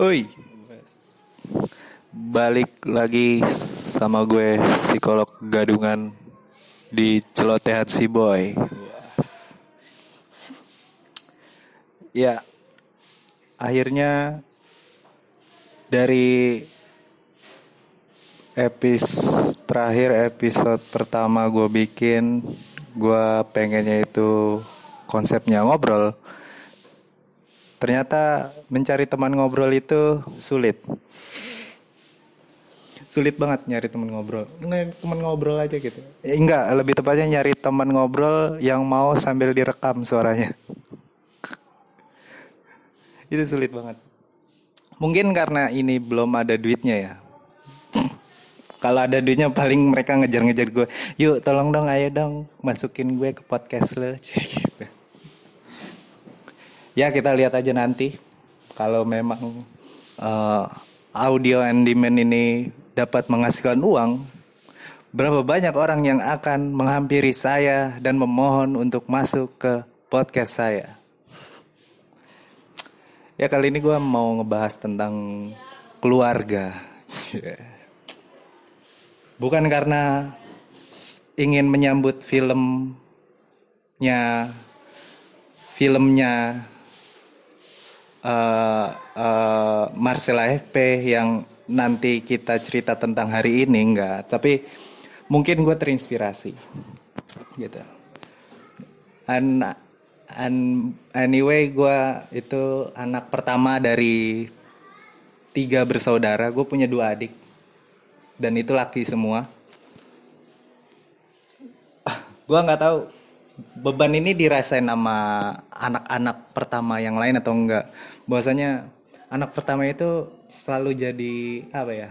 Oi. Balik lagi sama gue psikolog gadungan di celotehan si boy. Ya. Akhirnya dari episode terakhir episode pertama gue bikin gue pengennya itu konsepnya ngobrol ternyata mencari teman ngobrol itu sulit. Sulit banget nyari teman ngobrol. Nyari teman ngobrol aja gitu. Ya, enggak lebih tepatnya nyari teman ngobrol yang mau sambil direkam suaranya. Itu sulit banget. Mungkin karena ini belum ada duitnya ya. Kalau ada duitnya paling mereka ngejar-ngejar gue. Yuk tolong dong ayo dong masukin gue ke podcast lo gitu ya kita lihat aja nanti. Kalau memang uh, audio and demand ini dapat menghasilkan uang berapa banyak orang yang akan menghampiri saya dan memohon untuk masuk ke podcast saya? Ya kali ini gue mau ngebahas tentang keluarga. Bukan karena ingin menyambut filmnya filmnya uh, uh, Marcella FP yang nanti kita cerita tentang hari ini enggak. Tapi mungkin gue terinspirasi gitu. And, and anyway gue itu anak pertama dari tiga bersaudara. Gue punya dua adik dan itu laki semua. Gue nggak tahu beban ini dirasain sama anak-anak pertama yang lain atau enggak? Bahwasanya anak pertama itu selalu jadi apa ya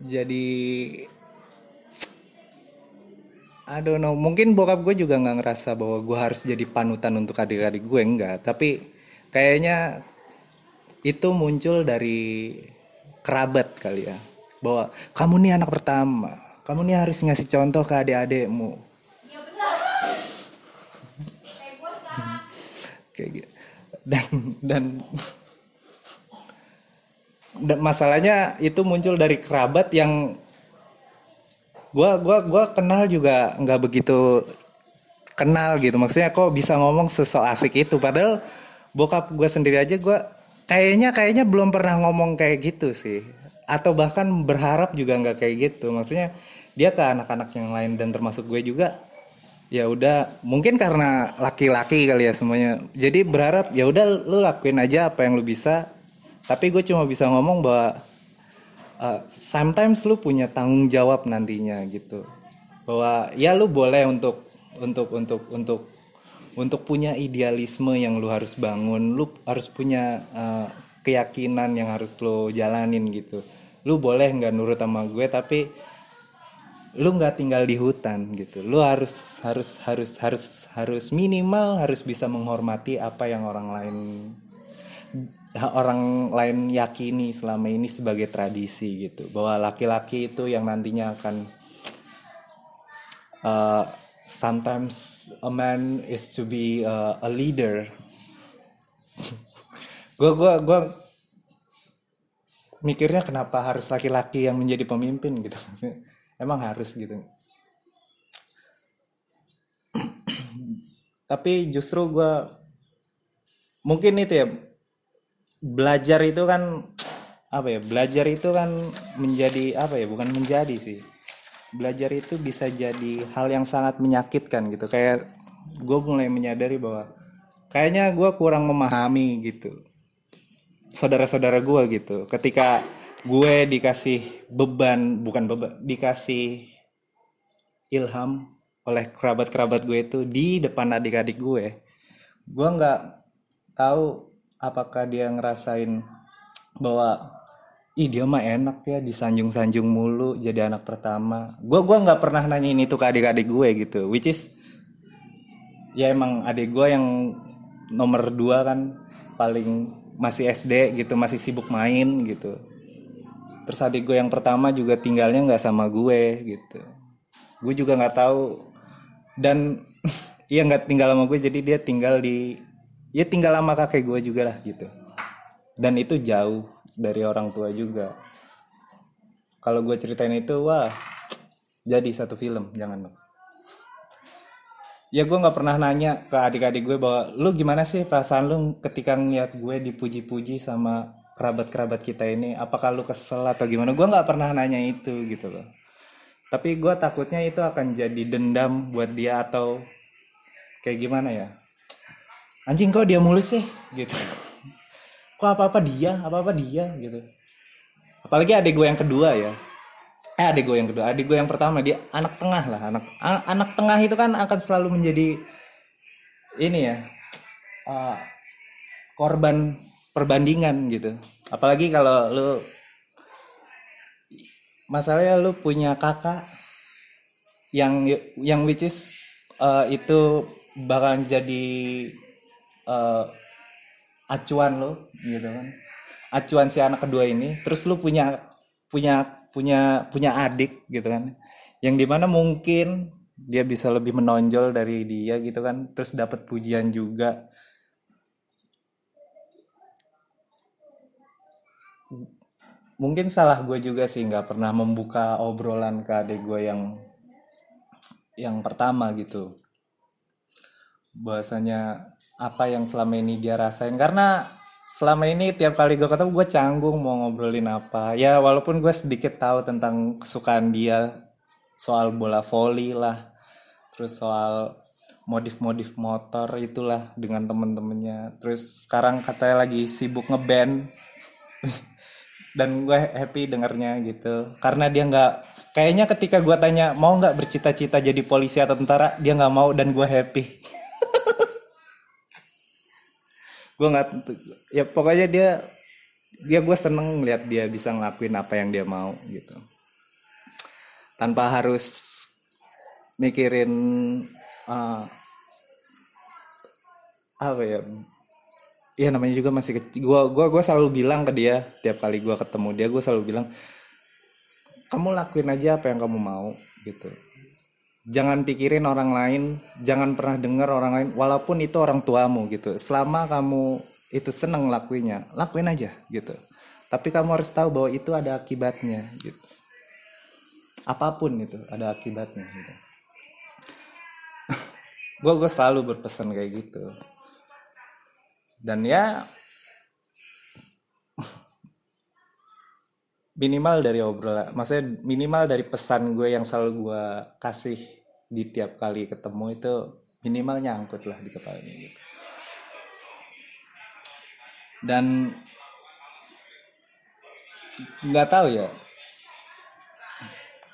jadi I don't know mungkin bokap gue juga nggak ngerasa bahwa gue harus jadi panutan untuk adik-adik gue enggak. Tapi kayaknya itu muncul dari kerabat kali ya. Bahwa kamu nih anak pertama kamu nih harus ngasih contoh ke adik-adikmu kayak gitu. Dan dan masalahnya itu muncul dari kerabat yang gua gua gua kenal juga nggak begitu kenal gitu. Maksudnya kok bisa ngomong sesok asik itu. Padahal bokap gue sendiri aja gue kayaknya kayaknya belum pernah ngomong kayak gitu sih. Atau bahkan berharap juga nggak kayak gitu. Maksudnya dia ke anak-anak yang lain dan termasuk gue juga ya udah mungkin karena laki-laki kali ya semuanya. Jadi berharap ya udah lu lakuin aja apa yang lu bisa. Tapi gue cuma bisa ngomong bahwa uh, sometimes lu punya tanggung jawab nantinya gitu. Bahwa ya lu boleh untuk untuk untuk untuk untuk punya idealisme yang lu harus bangun. Lu harus punya uh, keyakinan yang harus lu jalanin gitu. Lu boleh nggak nurut sama gue tapi lu nggak tinggal di hutan gitu. Lu harus harus harus harus harus minimal harus bisa menghormati apa yang orang lain orang lain yakini selama ini sebagai tradisi gitu. Bahwa laki-laki itu yang nantinya akan uh, sometimes a man is to be uh, a leader. Gue gue gue mikirnya kenapa harus laki-laki yang menjadi pemimpin gitu emang harus gitu. Tapi justru gue mungkin itu ya belajar itu kan apa ya belajar itu kan menjadi apa ya bukan menjadi sih. Belajar itu bisa jadi hal yang sangat menyakitkan gitu. Kayak gue mulai menyadari bahwa kayaknya gue kurang memahami gitu. Saudara-saudara gue gitu. Ketika gue dikasih beban bukan beban dikasih ilham oleh kerabat-kerabat gue itu di depan adik-adik gue. Gue nggak tahu apakah dia ngerasain bahwa ih dia mah enak ya disanjung-sanjung mulu jadi anak pertama. Gue gua nggak pernah nanya ini tuh ke adik-adik gue gitu which is ya emang adik gue yang nomor dua kan paling masih SD gitu masih sibuk main gitu terus adik gue yang pertama juga tinggalnya nggak sama gue gitu. Gue juga nggak tahu. Dan iya nggak tinggal sama gue jadi dia tinggal di ya tinggal sama kakek gue juga lah gitu. Dan itu jauh dari orang tua juga. Kalau gue ceritain itu wah jadi satu film jangan dong. Ya gue nggak pernah nanya ke adik-adik gue bahwa lu gimana sih perasaan lu ketika ngeliat gue dipuji-puji sama kerabat-kerabat kita ini apakah lu kesel atau gimana? Gue nggak pernah nanya itu gitu loh. Tapi gue takutnya itu akan jadi dendam buat dia atau kayak gimana ya? Anjing kok dia mulus sih? Gitu. Kok apa apa dia? Apa apa dia? Gitu. Apalagi adik gue yang kedua ya. Eh adik gue yang kedua. Adik gue yang pertama dia anak tengah lah. Anak anak tengah itu kan akan selalu menjadi ini ya uh, korban perbandingan gitu. Apalagi kalau lu masalahnya lu punya kakak yang yang which is uh, itu bakal jadi uh, acuan lo gitu kan. Acuan si anak kedua ini terus lu punya punya punya punya adik gitu kan. Yang di mana mungkin dia bisa lebih menonjol dari dia gitu kan. Terus dapat pujian juga mungkin salah gue juga sih nggak pernah membuka obrolan ke adik gue yang yang pertama gitu. Bahasanya apa yang selama ini dia rasain karena selama ini tiap kali gue ketemu gue canggung mau ngobrolin apa. Ya walaupun gue sedikit tahu tentang kesukaan dia soal bola voli lah terus soal modif-modif motor itulah dengan temen-temennya. Terus sekarang katanya lagi sibuk ngeband dan gue happy dengarnya gitu. Karena dia nggak kayaknya ketika gue tanya mau nggak bercita-cita jadi polisi atau tentara? Dia nggak mau dan gue happy. Gue nggak ya pokoknya dia dia gue seneng lihat dia bisa ngelakuin apa yang dia mau gitu. Tanpa harus mikirin uh, apa ya Iya namanya juga masih kecil. Gua gua gua selalu bilang ke dia tiap kali gua ketemu dia gua selalu bilang kamu lakuin aja apa yang kamu mau gitu. Jangan pikirin orang lain, jangan pernah dengar orang lain walaupun itu orang tuamu gitu. Selama kamu itu seneng lakuinnya, lakuin aja gitu. Tapi kamu harus tahu bahwa itu ada akibatnya gitu. Apa pun itu ada akibatnya gitu. gue gue selalu berpesan kayak gitu dan ya minimal dari obrolan maksudnya minimal dari pesan gue yang selalu gue kasih di tiap kali ketemu itu minimal nyangkut lah di kepalanya gitu. Dan nggak tahu ya.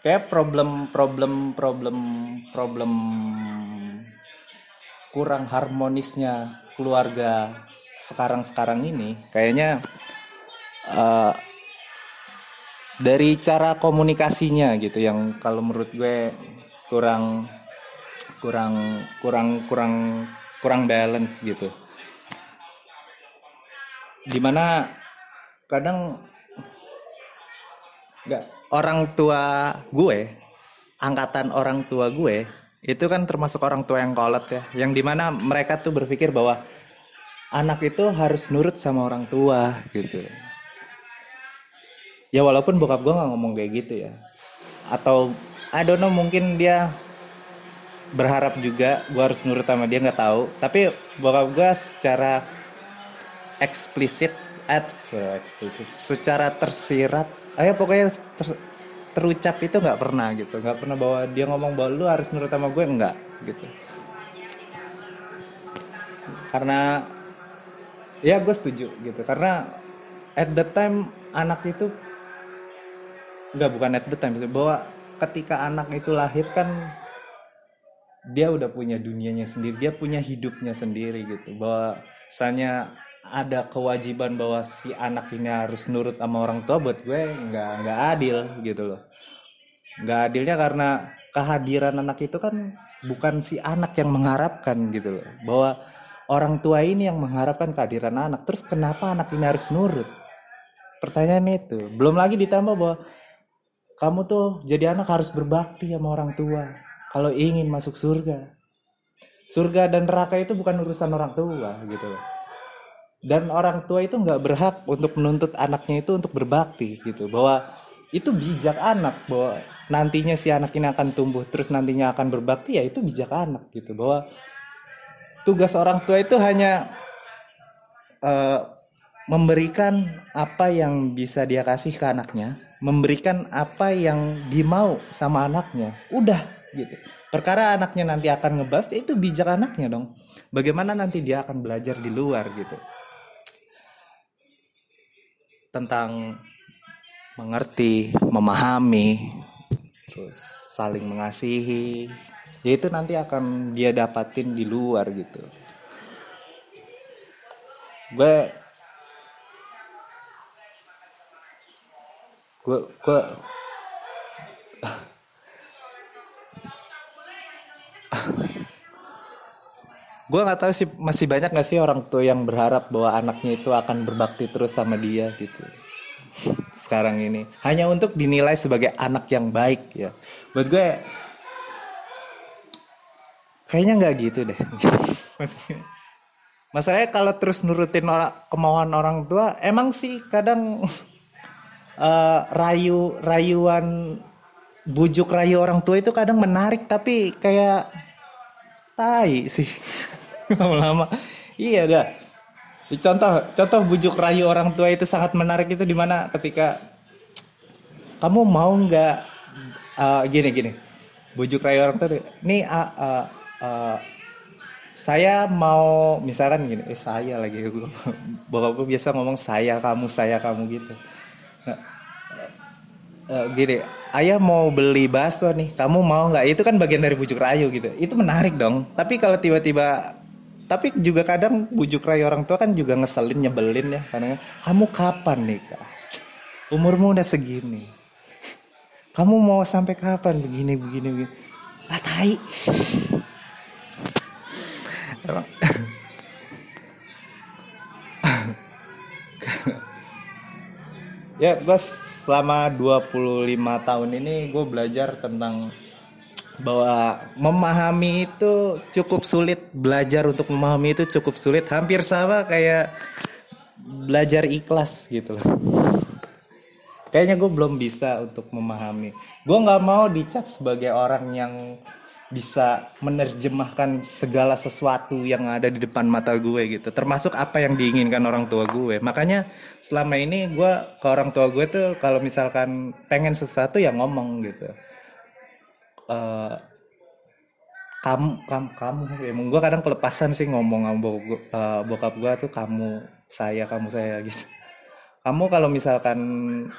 Kayak problem problem problem problem kurang harmonisnya keluarga sekarang-sekarang ini kayaknya uh, dari cara komunikasinya gitu yang kalau menurut gue kurang kurang kurang kurang kurang balance gitu. Di mana kadang nggak orang tua gue angkatan orang tua gue itu kan termasuk orang tua yang kolot ya. Yang di mana mereka tuh berpikir bahwa anak itu harus nurut sama orang tua gitu. Ya walaupun bokap gue nggak ngomong kayak gitu ya. Atau I don't know mungkin dia berharap juga gue harus nurut sama dia nggak tahu. Tapi bokap gue secara eksplisit eksplisit secara tersirat ayo pokoknya ter, terucap itu nggak pernah gitu. Nggak pernah bahwa dia ngomong bahwa lu harus nurut sama gue enggak gitu. Karena ya gue setuju gitu. Karena at the time anak itu nggak bukan at the time bahwa ketika anak itu lahir kan dia udah punya dunianya sendiri dia punya hidupnya sendiri gitu. Bahwa misalnya ada kewajiban bahwa si anak ini harus nurut sama orang tua buat gue nggak nggak adil gitu loh. Nggak adilnya karena kehadiran anak itu kan bukan si anak yang mengharapkan gitu loh. Bahwa orang tua ini yang mengharapkan kehadiran anak. Terus kenapa anak ini harus nurut? Pertanyaan itu. Belum lagi ditambah bahwa kamu tuh jadi anak harus berbakti sama orang tua kalau ingin masuk surga. Surga dan neraka itu bukan urusan orang tua gitu dan orang tua itu nggak berhak untuk menuntut anaknya itu untuk berbakti gitu bahwa itu bijak anak bahwa nantinya si anak ini akan tumbuh terus nantinya akan berbakti ya itu bijak anak gitu bahwa tugas orang tua itu hanya uh, memberikan apa yang bisa dia kasih ke anaknya, memberikan apa yang dimau sama anaknya. Udah gitu. Perkara anaknya nanti akan ngebahas itu bijak anaknya dong. Bagaimana nanti dia akan belajar di luar gitu. Tentang mengerti, memahami, terus saling mengasihi. Ya itu nanti akan dia dapatin di luar gitu. Gue gue gue gue nggak tahu sih masih banyak gak sih orang tua yang berharap bahwa anaknya itu akan berbakti terus sama dia gitu. Sekarang ini. Hanya untuk dinilai sebagai anak yang baik ya. Buat gue kayaknya nggak gitu deh. Masalahnya kalau terus nurutin orang kemauan orang tua emang sih kadang uh, rayu rayuan bujuk rayu orang tua itu kadang menarik tapi kayak tai sih lama-lama. Iya dah contoh contoh bujuk rayu orang tua itu sangat menarik itu di mana ketika kamu mau nggak uh, gini gini. Bujuk rayu orang tua nih uh, uh, uh, saya mau misalkan gini eh saya lagi bokapku biasa ngomong saya kamu saya kamu gitu. Uh, gini ayah mau beli bakso nih kamu mau nggak itu kan bagian dari bujuk rayu gitu. Itu menarik dong. Tapi kalau tiba-tiba tapi juga kadang bujuk rayu orang tua kan juga ngeselin nyebelin ya. Karena kamu kapan nih kak umurmu udah segini. Kamu mau sampai kapan? Begini begini begini. Ah tai. Ya gue selama 25 tahun ini gue belajar tentang bahwa memahami itu cukup sulit belajar untuk memahami itu cukup sulit. Hampir sama kayak belajar ikhlas gitu loh. Kayaknya gue belum bisa untuk memahami. Gue nggak mau dicap sebagai orang yang bisa menerjemahkan segala sesuatu yang ada di depan mata gue gitu. Termasuk apa yang diinginkan orang tua gue. Makanya selama ini gue ke orang tua gue tuh kalau misalkan pengen sesuatu ya ngomong gitu uh, kamu kamu kamu emang gue kadang kelepasan sih ngomong sama bokap, uh, bokap gue tuh kamu saya kamu saya gitu. Kamu kalau misalkan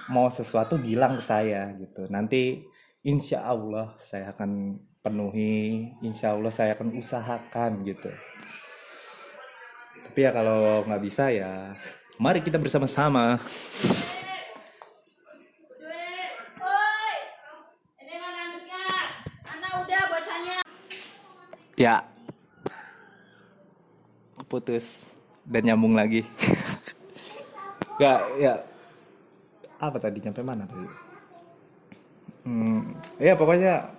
mau sesuatu bilang ke saya gitu. Nanti insya Allah saya akan penuhi insya Allah saya akan usahakan gitu. Tapi ya kalau nggak bisa ya mari kita bersama-sama ya. Putus dan nyambung lagi. Gak ya. Apa tadi? Nyampe mana tadi? Hmm, ya pokoknya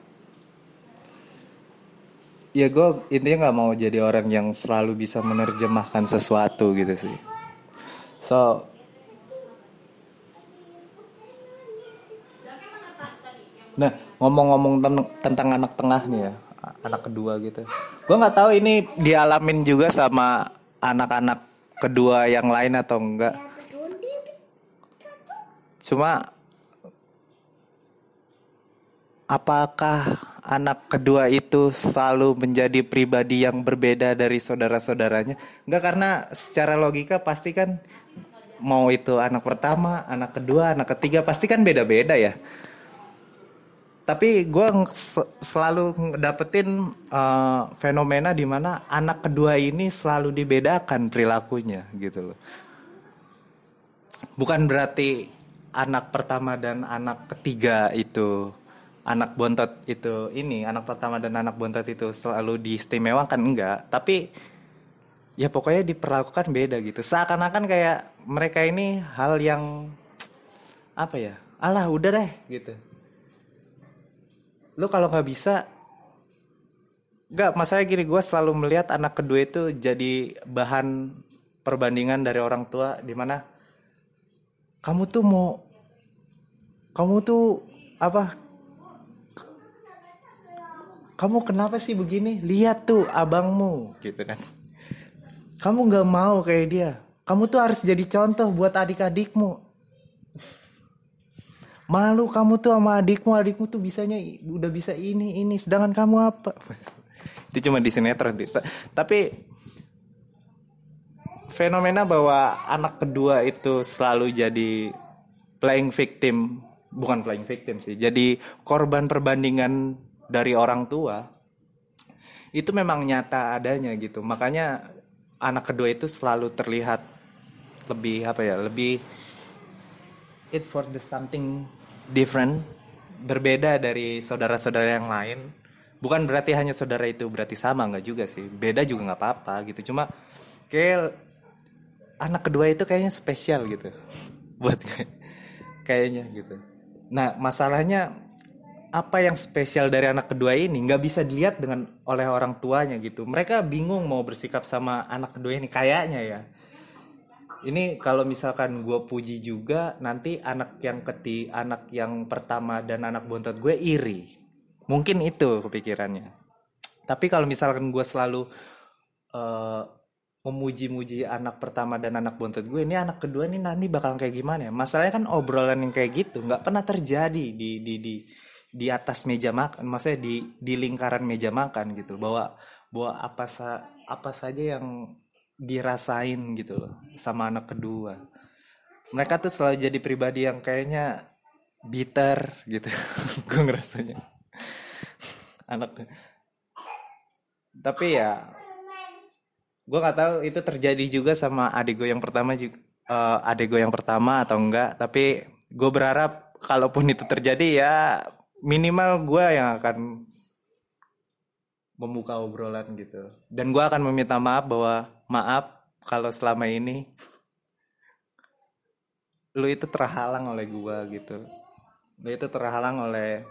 ya gue intinya nggak mau jadi orang yang selalu bisa menerjemahkan sesuatu gitu sih. So nah ngomong-ngomong ten tentang anak tengah nih ya anak kedua gitu gue nggak tahu ini dialamin juga sama anak-anak kedua yang lain atau enggak cuma apakah anak kedua itu selalu menjadi pribadi yang berbeda dari saudara-saudaranya? Enggak karena secara logika pasti kan mau itu anak pertama, anak kedua, anak ketiga pasti kan beda-beda ya. Tapi gue selalu dapetin uh, fenomena di mana anak kedua ini selalu dibedakan perilakunya gitu loh. Bukan berarti anak pertama dan anak ketiga itu anak bontot itu ini anak pertama dan anak bontot itu selalu diistimewakan enggak. Tapi ya pokoknya diperlakukan beda gitu. Seakan-akan kayak mereka ini hal yang apa ya alah udah deh gitu lu kalau nggak bisa nggak masalah gini gue selalu melihat anak kedua itu jadi bahan perbandingan dari orang tua di mana kamu tuh mau kamu tuh apa? Kamu kenapa sih begini? Lihat tuh abangmu gitu kan. Kamu nggak mau kayak dia. Kamu tuh harus jadi contoh buat adik-adikmu malu kamu tuh sama adikmu adikmu tuh bisanya udah bisa ini ini. Sedangkan kamu apa? Itu cuma di sinetron tapi fenomena bahwa anak kedua itu selalu jadi playing victim bukan playing victim sih jadi korban perbandingan dari orang tua itu memang nyata adanya gitu. Makanya anak kedua itu selalu terlihat lebih apa ya lebih it for the something different berbeda dari saudara-saudara yang lain. Bukan berarti hanya saudara itu berarti sama nggak juga sih. Beda juga nggak apa-apa gitu. Cuma kayak anak kedua itu kayaknya spesial gitu buat kayaknya gitu. Nah masalahnya apa yang spesial dari anak kedua ini nggak bisa dilihat dengan oleh orang tuanya gitu. Mereka bingung mau bersikap sama anak kedua ini kayaknya ya ini kalau misalkan gue puji juga nanti anak yang keti anak yang pertama dan anak bontot gue iri. Mungkin itu kepikirannya. Tapi kalau misalkan gue selalu uh, memuji-muji anak pertama dan anak bontot gue ini anak kedua ini nanti bakal kayak gimana ya? Masalahnya kan obrolan yang kayak gitu nggak pernah terjadi di di di di atas meja makan maksudnya di di lingkaran meja makan gitu bahwa bahwa apa sa apa saja yang dirasain gitu loh sama anak kedua. Mereka tuh selalu jadi pribadi yang kayaknya bitter gitu. Gue ngerasanya. Anak tapi ya gue nggak tahu itu terjadi juga sama adik gue yang pertama juga uh, adik gue yang pertama atau enggak. Tapi gue berharap kalaupun itu terjadi ya minimal gue yang akan membuka obrolan gitu. Dan gue akan meminta maaf bahwa maaf kalau selama ini lu itu terhalang oleh gue gitu. Lu itu terhalang oleh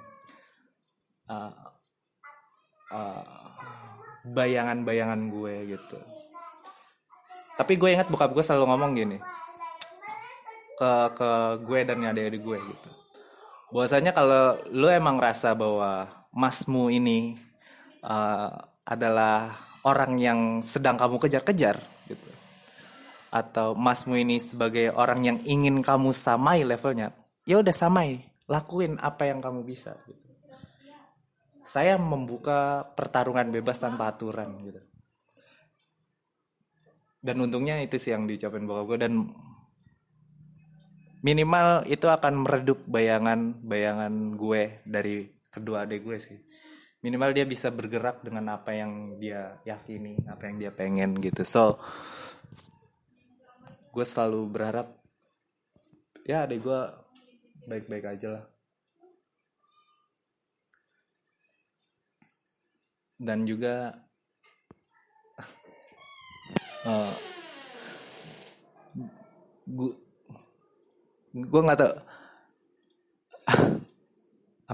uh, uh, bayangan-bayangan gue gitu. Tapi gue ingat bokap gue selalu ngomong gini ke ke gue dan adik-adik gue gitu. Bahwasanya kalau lu emang rasa bahwa masmu ini uh, adalah orang yang sedang kamu kejar-kejar gitu. Atau masmu ini sebagai orang yang ingin kamu samai levelnya ya udah samai lakuin apa yang kamu bisa gitu. Saya membuka pertarungan bebas tanpa aturan gitu. Dan untungnya itu sih yang diucapin bokap gue dan minimal itu akan meredup bayangan bayangan gue dari kedua adik gue sih minimal dia bisa bergerak dengan apa yang dia yakini apa yang dia pengen gitu. So gue selalu berharap ya adik gue baik-baik aja lah. Dan juga uh, gue gue nggak tau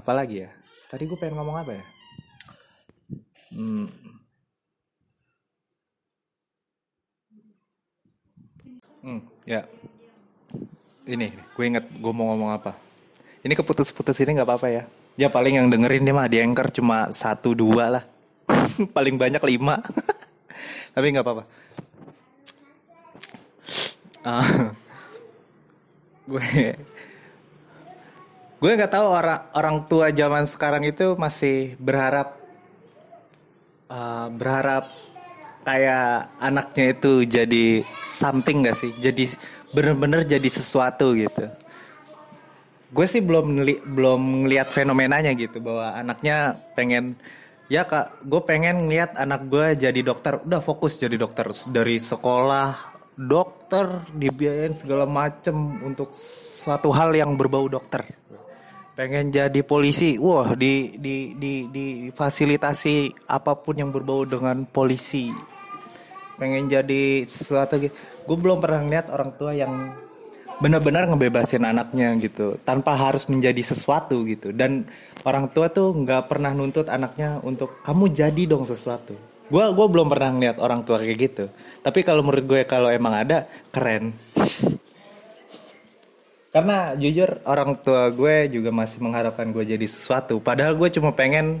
apalagi ya? Tadi gue pengen ngomong apa ya hmm. Hmm, ya. Ini gue inget gue mau ngomong apa. Ini keputus-putus ini nggak apa-apa ya. Ya paling yang dengerin dia mah di anchor cuma satu dua lah. Paling banyak lima. Tapi nggak apa-apa. Uh, gue gue nggak tahu orang orang tua zaman sekarang itu masih berharap uh, berharap kayak anaknya itu jadi something gak sih? Jadi bener-bener jadi sesuatu gitu. Gue sih belum belum ngeliat fenomenanya gitu bahwa anaknya pengen ya kak gue pengen ngeliat anak gue jadi dokter. Udah fokus jadi dokter. Dari sekolah dokter dibiayain segala macem untuk suatu hal yang berbau dokter pengen jadi polisi. Wah di di di di fasilitasi apa pun yang berbau dengan polisi. Pengen jadi sesuatu gitu gue belum pernah lihat orang tua yang benar-benar ngebebasin anaknya gitu. Tanpa harus menjadi sesuatu gitu. Dan orang tua tuh nggak pernah nuntut anaknya untuk kamu jadi dong sesuatu. Gue gue belum pernah ngeliat orang tua kayak gitu. Tapi kalau menurut gue kalau emang ada keren karena jujur orang tua gue juga masih mengharapkan gue jadi sesuatu. Padahal gue cuma pengen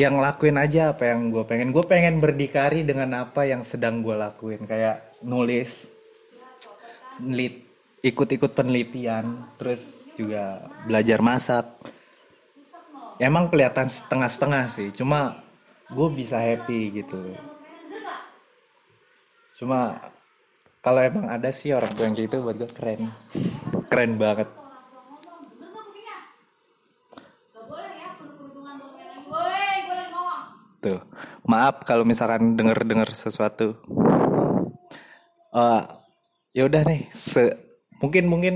yang lakuin aja apa yang gue pengen. Gue pengen berdikari dengan apa yang sedang gue lakuin. Kayak nulis ikut-ikut penelitian terus juga belajar masak. Emang kelihatan setengah-setengah sih cuma gue bisa happy gitu. Cuma kalau emang ada sih orang tua yang gitu buat gue keren. Keren banget. Tuh maaf kalau misalkan denger dengar sesuatu. Uh, ya udah nih se mungkin mungkin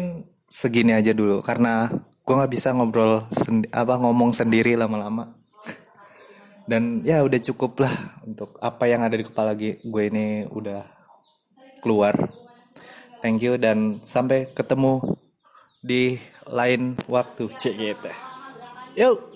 segini aja dulu karena gue nggak bisa ngobrol sendi apa ngomong sendiri lama-lama. Dan ya udah cukup lah untuk apa yang ada di kepala gue ini udah keluar. Thank you dan sampai ketemu di lain waktu. Cek gitu. Yuk